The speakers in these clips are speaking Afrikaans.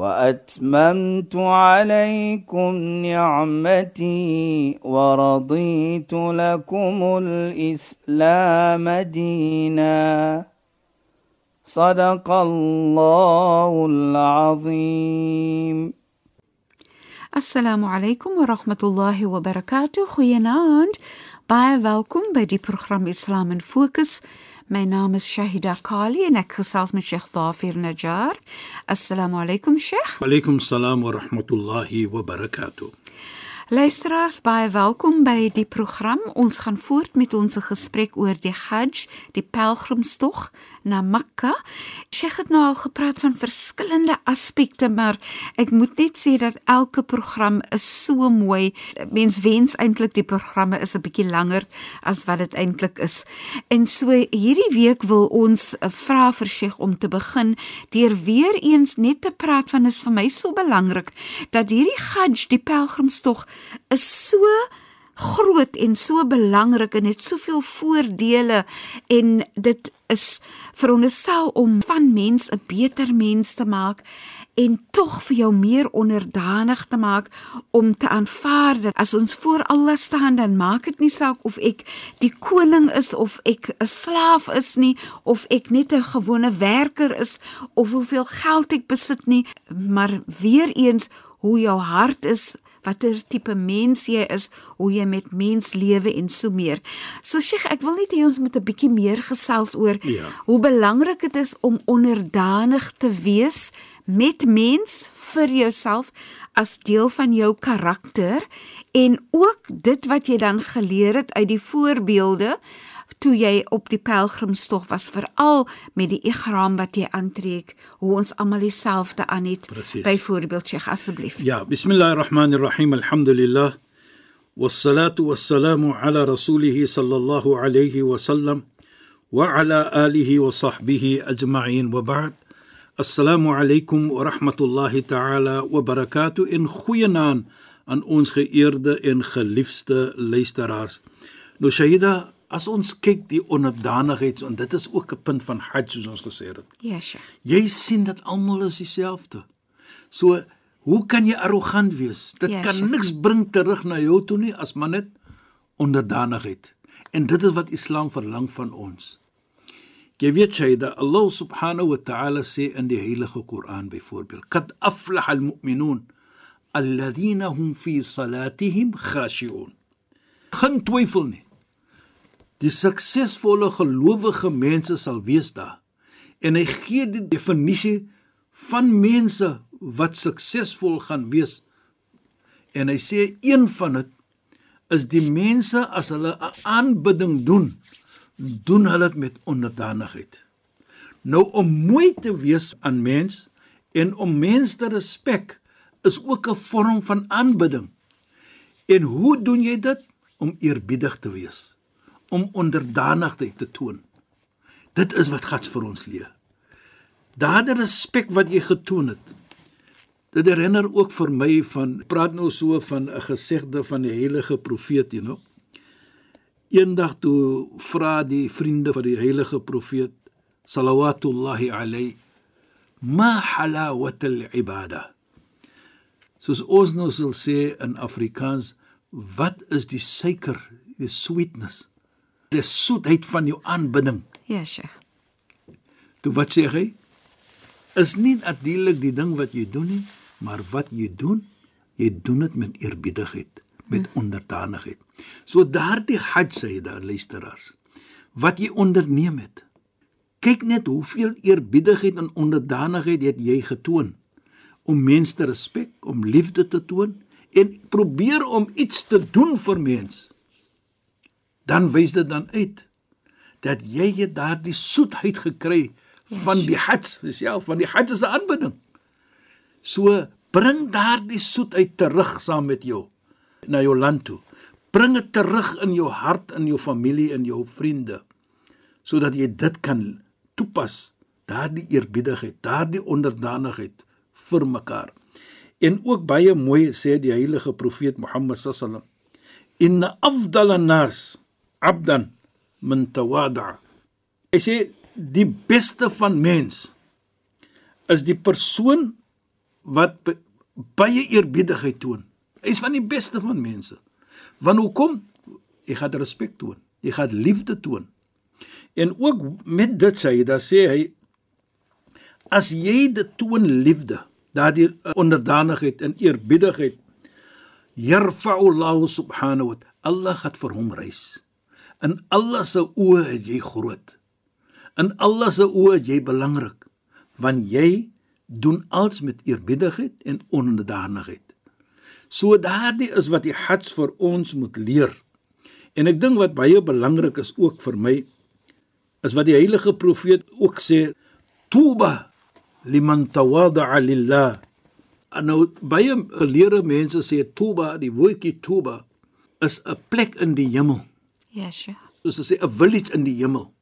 وأتممت عليكم نعمتي ورضيت لكم الإسلام دينا. صدق الله العظيم. السلام عليكم ورحمة الله وبركاته. خيانات باي فالكم بدي برنامج إسلام فوكس My naam is Shahida Kali en ek gesels met Sheikh Dafir Najjar. Assalamu alaykum Sheikh. Alaykum salaam wa rahmatullahi wa barakatuh. Luisteraars, baie welkom by die program. Ons gaan voort met ons gesprek oor die Hajj, die pelgrimstog na Mekka. Sheikh het nou al gepraat van verskillende aspekte, maar ek moet net sê dat elke program is so mooi. Mens wens eintlik die programme is 'n bietjie langer as wat dit eintlik is. En so hierdie week wil ons vra vir Sheikh om te begin deur weer eens net te praat van is vir my so belangrik dat hierdie Hajj, die pelgrimstog is so groot en so belangrik en het soveel voordele en dit is veronderstel om van mens 'n beter mens te maak en tog vir jou meer onderdanig te maak om te aanvaar dat as ons voor Allah staan dan maak dit nie saak of ek die koning is of ek 'n slaaf is nie of ek net 'n gewone werker is of hoeveel geld ek besit nie maar weer eens hoe jou hart is watter tipe mens jy is, hoe jy met mens lewe en so meer. So Sheikh, ek wil net hê ons moet 'n bietjie meer gesels oor Ja. hoe belangrik dit is om onderdanig te wees met mens vir jouself as deel van jou karakter en ook dit wat jy dan geleer het uit die voorbeelde toe jy op die pelgrimstog was veral met die ihram wat jy aantrek hoe ons almal dieselfde aan het Presies. byvoorbeeld Sheikh asseblief Ja, bismillahirrahmanirrahim. Alhamdulillah. والصلاة والسلام على رسوله صلى الله عليه وسلم وعلى آله وصحبه أجمعين وبعد السلام عليكم ورحمة الله تعالى وبركاته in goeie naam aan ons geëerde en geliefde luisteraars. Nou Shahida, as ons kyk die onderdanigheid en dit is ook 'n punt van Hajj soos ons gesê het. Ja, Sheikh. Jy sien dat almal is dieselfde. So, hoe kan jy arrogant wees? Dit Ja, ja, kan niks bring terug na jou toe nie as maar net onderdanigheid. En dit is wat Islam verlang van ons. Jy weet jy dat Allah subhanahu wa ta'ala sê in die heilige Koran byvoorbeeld: "Qad aflaha al-mu'minun alladhina hum fi salatihim khashi'un." Geen twyfel nie. Die suksesvolle gelowige mense sal wees daar. En hy gee die definisie van mense wat suksesvol gaan wees. En hy sê een van dit is die mense as hulle 'n aanbidding doen, doen hulle dit met onderdanigheid. Nou om mooi te wees aan mens en om mens te respek is ook 'n vorm van aanbidding. En hoe doen jy dit? Om eerbiedig te wees, om onderdanigheid te toon. Dit is wat God vir ons leer. Daardie respek wat jy getoon het. Dit herinner ook vir my van praat nou so van 'n gesegde van die heilige profeet, you know. Eendag toe vra die vriende van die heilige profeet salawatullahi alayhi ma halawat al-ibada. Soos ons nou sal sê in Afrikaans, wat is die suiker, die sweetness, die soetheid van jou aanbidding? Ja, Sheikh. Toe wat sê hy? Is nie natuurlik die ding wat jy doen nie, maar wat jy doen, jy doen dit met eerbiedigheid, met onderdanigheid. So daardie hajj sê daar luisteraars, wat jy onderneem het. Kyk net hoeveel eerbiedigheid en onderdanigheid het jy getoon om mense te respek, om liefde te toon en probeer om iets te doen vir mens. Dan wys dit dan uit dat jy het daardie soetheid gekry van die hajj self, van die hajj is 'n aanbidding. So bring daardie soetheid terug saam met jou na jou land toe. Bring dit terug in jou hart, in jou familie, in jou vriende sodat jy dit kan toepas, daardie eerbiedigheid, daardie onderdanigheid vir mekaar. En ook baie mooi sê die heilige profeet Mohammed sallam: "Inna afdala nas 'abdan min tawada'." Hy sê die beste van mens is die persoon wat baie eerbiedigheid toon. Hy is van die beste van mense. Want hoekom? Jy gaan respek toon. Jy gaan liefde toon. En ook met dit sê hy, dan sê hy as jy dit toon liefde, daardie onderdanigheid en eerbiedigheid, yarfa'u Allah subhanahu wa ta'ala, Allah het vir hom reis. In Allah se oë is jy groot. In Allah se oë is jy belangrik, want jy doen alles met eerbiedigheid en onderdanigheid. So daardie is wat die Hajj vir ons moet leer. En ek dink wat baie belangrik is ook vir my is wat die heilige profeet ook sê, "Tuba liman tawada'a lillah." En nou baie geleerde mense sê Tuba, die woordjie Tuba is 'n plek in die hemel. Ja, sure. Soos hulle sê 'n village in die hemel.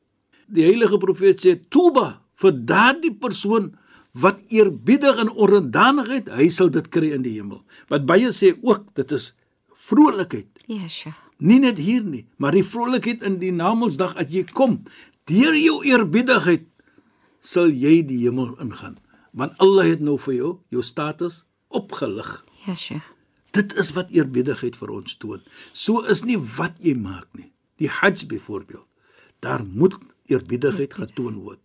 Die heilige profeet sê Tuba vir daardie persoon wat eerbiedig en onderdanigheid, hy sal dit kry in die hemel. Wat baie sê ook, dit is vrolikheid. Ja, sure. Nie net hier nie, maar die vrolikheid in die Namedsdag as jy kom, deur jou eerbiedigheid sal jy die hemel ingaan. Want Allah het nou vir jou jou status opgelig. Ja, sure. Dit is wat eerbiedigheid vir ons toon. So is nie wat jy maak nie. Die Hajj byvoorbeeld. Daar moet eerbiedigheid getoon word.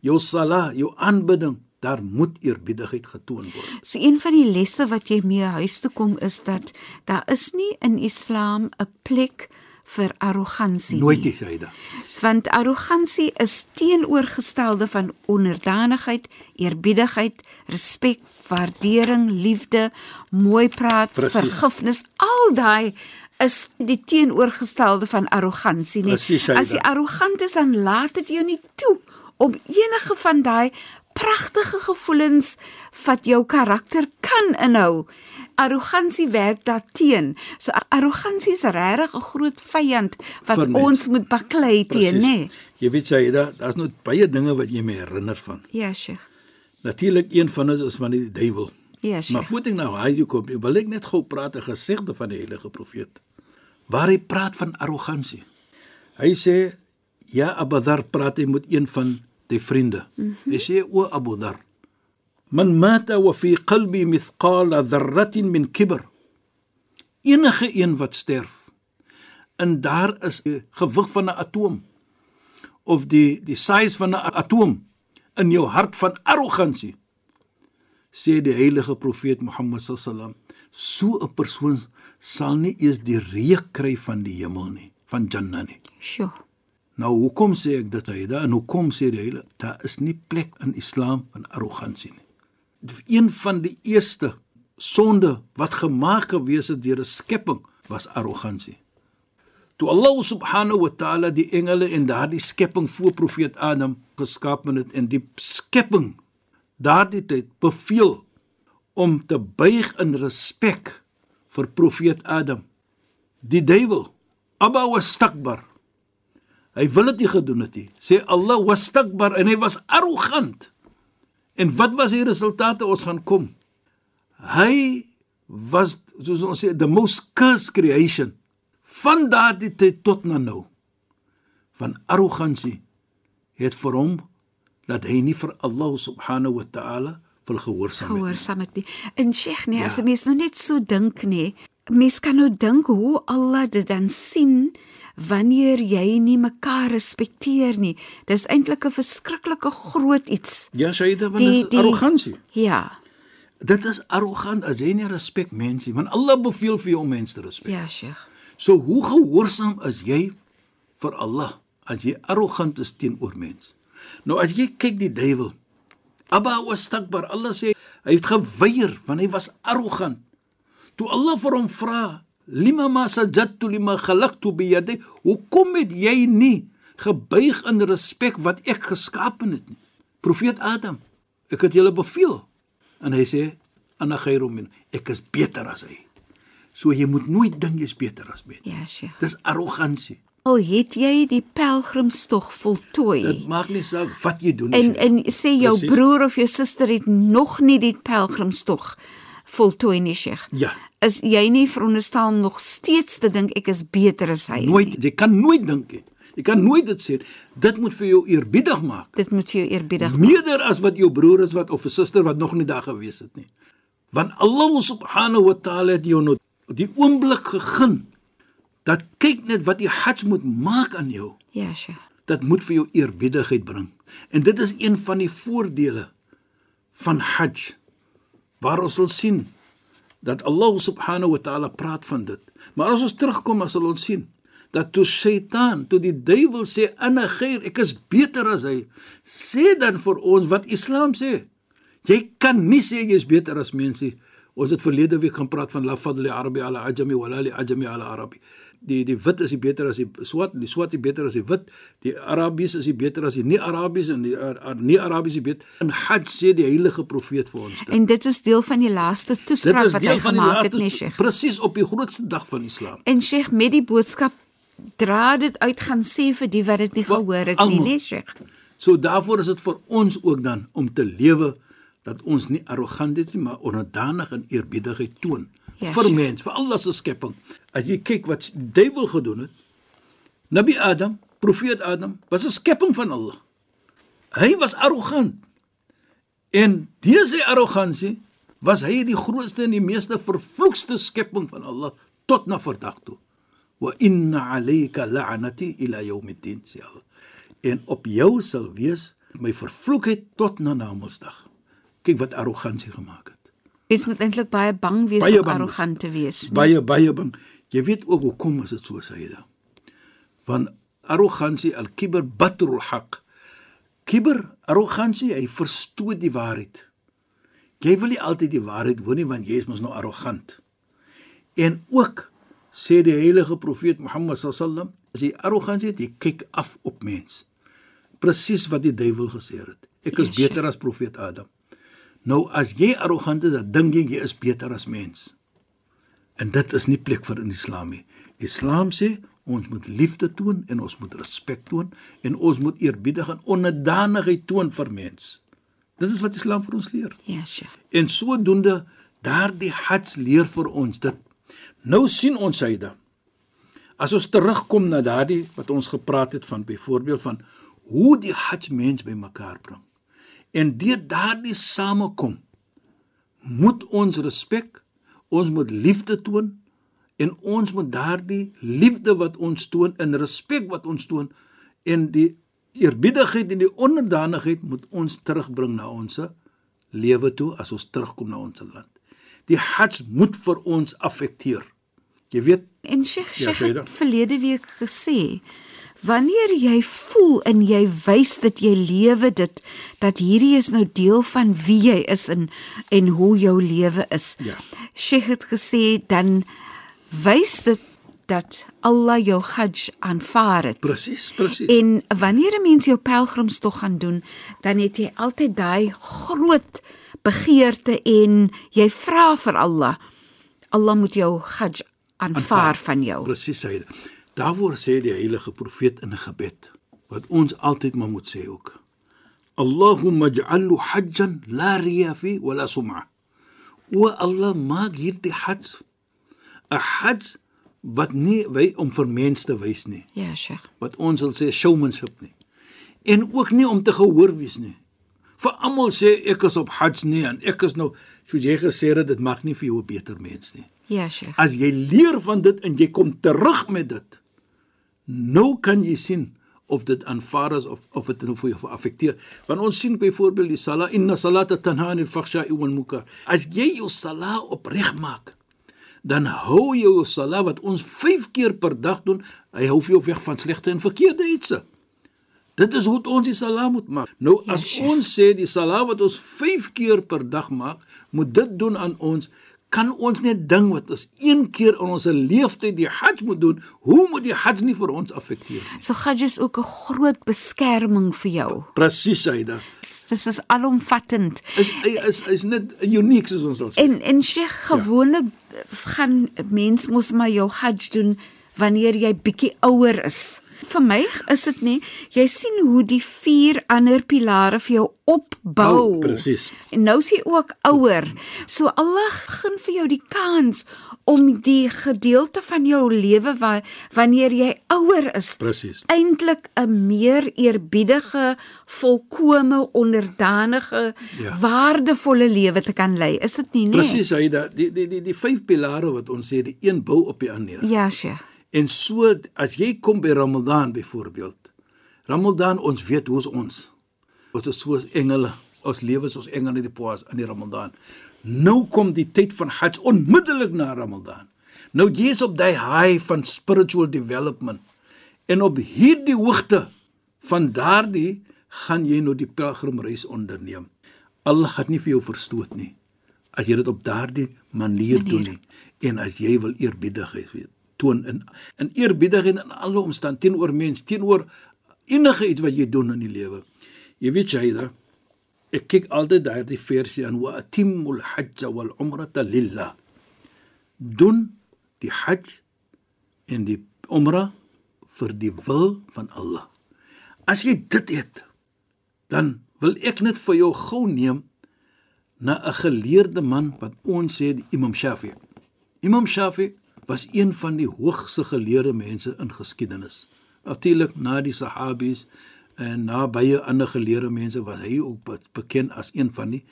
Jou sala, jou aanbidding, daar moet eerbiedigheid getoon word. So een van die lesse wat jy mee huis toe kom is dat daar is nie in Islam 'n plek vir arrogansie Nooit nie. nie, Saida. Want arrogansie is teenoorgestelde van onderdanigheid, eerbiedigheid, respek, waardering, liefde, mooi praat, Presies. vergifnis, al daai is die teenoorgestelde van arrogansie nie. Shaida. As jy arrogant is, dan laat dit jou nie toe om enige van daai pragtige gevoelens wat jou karakter kan inhou. Arrogansie werk daarteen. So arrogansie is regtig 'n groot vyand wat Vir mens. ons moet baklei teen, nê? Nee. Jy weet Saida, daar's nog baie dinge wat jy my herinner van. Ja, Sheikh. Natuurlik een van hulle is van die duiwel. Ja, Maar Sheikh. voordat ek nou hy kom, wil ek net gou praat 'n gesegde van die heilige profeet. Waar hy praat van arrogansie. Hy sê ja Abu Dhar praat hy met een van die vriende. Mm -hmm. Hy sê o Abu Dhar, man mata wa fi qalbi mithqala dharratin min kibr. Enige een wat sterf en daar is 'n gewig van 'n atoom of die die size van 'n atoom in jou hart van arrogansie sê die heilige profeet Mohammed sallam so 'n persoon sal nie eers die reuk kry van die hemel nie van Jannah nie. Sjoe. nou hoekom sê ek dit hyda en hoekom sê die heilige? Daar is nie plek in Islam van arrogansie nie. Een van die eerste sonde wat gemaak gewees het deur 'n skepping was arrogansie toe Allah subhanahu wa ta'ala die engele en daardie skepping voor profeet Adam geskaap het en die skepping daardie tyd beveel om te buig in respek vir profeet Adam. Die duiwel, Abba wastakbar. Hy wil dit nie gedoen het nie. Sê Allah wastakbar en hy was arrogant. En wat was die resultate ons gaan kom? Hy was soos ons sê the most cursed creation van daardie tyd tot na nou. Van arrogansie het vir hom dat hy nie vir Allah subhanahu wa ta'ala wil gehoorsaam het. nie. Gehoorsaam het nie. En Sheikh, nee, Ja. as 'n mens nou net so dink nê, mens kan nou dink hoe Allah dit dan sien wanneer jy nie mekaar respekteer nie. Dis eintlik 'n verskriklike groot iets. Ja, Shaida, want dit is die- arrogansie. Ja. Dit is arrogant as jy nie respek mense nie, want Allah beveel vir jou om mense te respek. Ja, Sheikh. So hoe gehoorsaam is jy vir Allah as jy arrogant is teenoor mense? Nou as jy kyk die duiwel. Abba wastakbar. Allah sê hy het geweier want hy was arrogant. Toe Allah vir hom vra, "Lima ma sajadtu lima khalaqtu bi yadi?" Hoekom het jy nie gebuig in respek wat ek geskaap het nie? Profeet Adam, ek het julle beveel. En hy sê, "Ana khairum min." Ek is beter as hy. So jy moet nooit dink jy's beter as mense. Ja, Sheikh. Dis arrogansie. Al het jy die pelgrimstog voltooi. Dit maak nie saak wat jy doen En nie. en sê jou Presies. broer of jou suster het nog nie die pelgrimstog voltooi nie, Sheikh. Ja. Is jy nie veronderstel om nog steeds te dink ek is beter as hy? nie? Nooit, jy kan nooit dink nie. Jy kan nooit dit sê. Dit moet vir jou eerbiedig maak. Dit moet vir jou eerbiedig Meerder as wat jou broer is wat of 'n suster wat nog nie daar gewees het nie. Want Allah subhanahu wa ta'ala het jou nou die oomblik gegee dat kyk net wat die hajj moet maak aan jou. Ja, Sheikh. Dit moet vir jou eerbiedigheid bring. En dit is een van die voordele van hajj waar ons sal sien dat Allah subhanahu wa ta'ala praat van dit. Maar as ons terugkom as sal ons sien dat toe Satan, toe die duiwel sê ana ghair, ek is beter as hy, sê dan vir ons wat Islam sê. Jy kan nie sê jy is beter as mense. Ons het verlede week gaan praat van la fadli arabi ala ajami wala li ajami ala arabi. Die die wit is die beter as die swart, die swart is beter as die wit, die Arabies is die beter as die nie Arabies en die uh, uh, nie Arabies is beter. In Hajj sê die heilige profeet vir ons dit. En dit is deel van die laaste toespraak wat hy van die gemaak het, laaste nee, Sheikh. presies op die grootste dag van Islam. En Sheikh met die boodskap dra dit uit gaan sê vir die wat dit nie Wat- gehoor het nie, almal. nee, Sheikh. So daarvoor is dit vir ons ook dan om te lewe dat ons nie arrogant is nie, maar onderdanig en eerbiedigheid toon Ja, vir mens, vir Allah se skepping. As jy kyk wat die duiwel gedoen het, Nabi Adam, profeet Adam, was 'n skepping van Allah. Hy was arrogant. En dese arrogansie was hy die grootste en die meeste vervloekste skepping van Allah tot na vandag toe. Wa inna alayka la'nati ila yawmiddin sê Allah. En op jou sal wees my vervloekheid tot na Namedsdag. Kyk wat arrogansie gemaak het. Mens moet eintlik baie bang wees Baie om bang arrogant te wees. nee. Baie baie bang. Jy weet ook hoekom is dit so dan. Want arrogansie al-kibr batrul haq. Kibr, arrogansie, hy verstoot die waarheid. Jy wil nie altyd die waarheid hoor nie want jy is mos nou arrogant. En ook sê die heilige profeet Mohammed sallam, as jy arrogansie het, jy kyk af op mens. Presies wat die duiwel gesê het. Ek is Yes, beter as profeet Adam. Nou as jy arrogant is, dan dink jy jy is beter as mens. En dit is nie plek vir in Islam nie. Islam sê ons moet liefde toon en ons moet respek toon en ons moet eerbiedig en onderdanigheid toon vir mens. Dit is wat Islam vir ons leer. Ja, Sheikh. En sodoende daardie hajj leer vir ons dit. Nou sien ons hyde. As ons terugkom na daardie wat ons gepraat het van byvoorbeeld van hoe die hajj mens bymekaar bring. En deur daardie samekom moet ons respek, ons moet liefde toon en ons moet daardie liefde wat ons toon en respek wat ons toon en die eerbiedigheid en die onderdanigheid moet ons terugbring na ons lewe toe as ons terugkom na ons land. Die hajj moet vir ons affekteer. Jy weet, En Sheikh, Ja, Sheikh het verlede week gesê wanneer jy voel en jy wys dit jy lewe dit dat hierdie is nou deel van wie jy is en en hoe jou lewe is. Ja. Sheikh het gesê dan wys dit dat Allah jou hajj aanvaar het. presies, presies. En wanneer 'n mens jou pelgrimstog gaan doen, dan het jy altyd daai groot begeerte en jy vra vir Allah. Allah moet jou hajj aanvaar van jou. Presies hy. Daarvoor sê die heilige profeet in 'n gebed wat ons altyd maar moet sê ook. Allahumma ij'alhu hajjan la riya fi wala sum'a. O Allah, maak hierdie hajj 'n hajj wat nie wy om vir mense te wys nie, Ja, Sheikh. wat ons sal sê showmanship nie. En ook nie om te gehoor wees nie. Vir almal sê ek is op hajj nie en ek is nou soos jy gesê het dit maak nie vir jou 'n beter mens nie. Ja, Sheikh. As jy leer van dit en jy kom terug met dit, nou kan jy sien of dit aanvaar is of of dit nou vir jou affekteer. Want ons sien byvoorbeeld die sala inna salata tanha anil fakhsha'i wal munkar. As jy jou sala opreg maak, dan hou jy jou sala wat ons 5 keer per dag doen, hy hou vir jou weg van slegte en verkeerde ietsie. Dit is hoe ons die sala moet maak. Nou as sure. ons sê die sala wat ons 5 keer per dag maak, moet dit doen aan ons, kan ons net ding wat ons een keer in ons lewenstyd die Hajj moet doen, hoe moet die Hajj nie vir ons affekteer nie? So Hajj is ook 'n groot beskerming vir jou. Presies, Saida. Dit is alomvattend. Is is is net uniek soos ons sal sê. En en Sheikh gewoonlik ja. gaan mens mos maar jou Hajj doen wanneer jy bietjie ouer is vir my is dit nie jy sien hoe die vier ander pilare vir jou opbou. Oh, Presies. En nou is jy ook ouer. So Allah gun vir jou die kans om die gedeelte van jou lewe wa, wanneer jy ouer is. Presies. Eintlik 'n meer eerbiedige, volkomme onderdanige, ja. waardevolle lewe te kan lei. Is dit nie nie? Presies, hy dat die die die die vyf pilare wat ons sê, die een bou op die ander. Ja, sye. En so as jy kom by Ramadan byvoorbeeld. Ramadan ons weet hoe ons ons is soos engele. Ons lewe soos engele in die paas in die Ramadan. Nou kom die tyd van Hajj onmiddellik na Ramadan. Nou jy is op daai high van spiritual development. En op hierdie hoogte van daardie gaan jy nou die pelgrimreis onderneem. Allah gaan nie vir jou verstoot nie as jy dit op daardie manier, manier. doen nie en as jy wil eerbiedig wees toon in in eerbiedigheid in alle omstand teenoor mens, teenoor enige iets wat jy doen in die lewe. Jy weet jy da ek kyk altyd daardie versie aan wa atimul hajj wal umrata lillah. Doen die hajj en die umra vir die wil van Allah. As jy dit het, dan wil ek net vir jou gou neem na 'n geleerde man wat ons sê die Imam Shafi. Imam Shafi was een van die hoogste geleerde mense in geskiedenis. Natuurlik na die Sahabies en na baie ander geleerde mense was hy ook bekend as een van die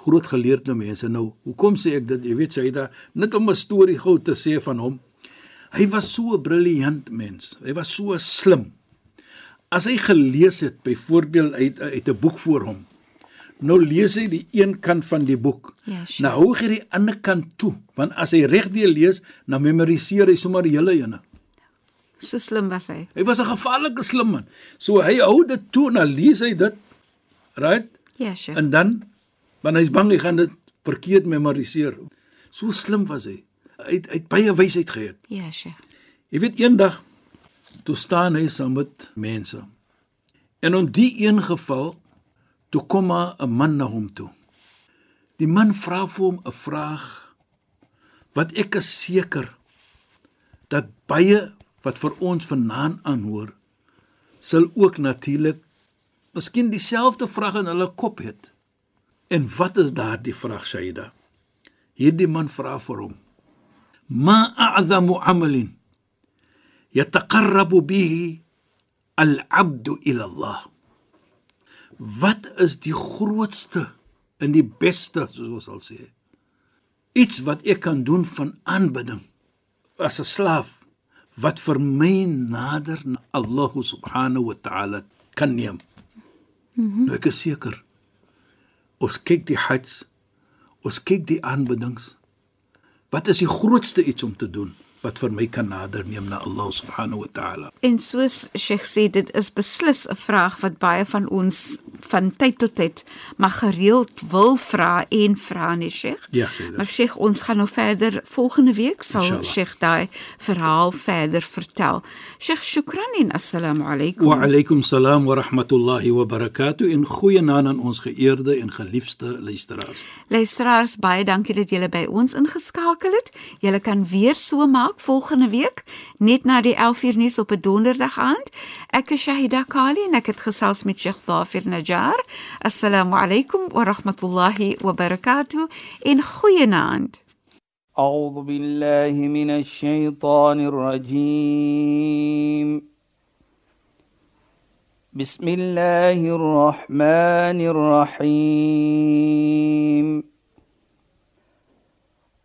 groot geleerde mense. Nou, hoekom sê ek dit? Jy weet het net om 'n storie gou te sê van hom. Hy was so 'n briljant mens. Hy was so slim. As hy gelees het, byvoorbeeld uit uit 'n boek voor hom, nou lees hy die een kant van die boek. Ja, sure. Nou hou hy die ander kant toe, want as hy regdeur lees, dan memoriseer hy sommer die hele ene. So slim was hy. Hy was 'n gevaarlike slim man. So hy hou dit toe en dan lees hy dit. Right? Ja, sure. En dan wanneer hy's bang hy gaan dit verkeerd memoriseer. So slim was hy. Hy het, hy het baie wysheid gehad. Ja, sure. Jy weet eendag toe staan hy saam met mense. En in die een geval Toe kom maar 'n man na hom toe. Die man vra vir hom 'n vraag wat ek is seker dat baie wat vir ons vanaand aanhoor sal ook natuurlik miskien dieselfde vraag in hulle kop het. En wat is daardie vraag Shaida? Hierdie man vra vir hom: "Ma a'zamu 'amalin yataqarrabu bihi al-'abdu ila Allah?" Wat is die grootste en die beste soos ons sal sê? Iets wat ek kan doen van aanbidding as 'n slaaf wat vir my nader na Allah subhanahu wa ta'ala kan neem. Mm -hmm. nou ek is seker ons kyk die hajj ons kyk die aanbiddings. Wat is die grootste iets om te doen wat vir my kan nader neem na Allah subhanahu wa ta'ala. En soos Sheikh sê dit is beslis 'n vraag wat baie van ons van tyd tot tyd maar gereeld wil vra en vra nee Sheikh. Ja, sê dit. Maar Sheikh ons gaan nou verder volgende week sal Inshallah. Sheikh daai verhaal verder vertel. Sheikh shukran en assalamu alaykum. Wa alaykum salaam wa rahmatullahi wa barakatuh in goeie naam aan ons geëerde en geliefde luisteraars. Luisteraars baie dankie dat julle by ons ingeskakel het. Julle kan weer so maak maak volgende week net na die 11uur nuus op 'n donderdag aand. Ek is Shahida Kali en ek het gesels met Sheikh Dhafir Najjar. Assalamu alaykum wa rahmatullahi wa barakatuh. In goeie naand. أعوذ بالله من الشيطان الرجيم بسم الله الرحمن الرحيم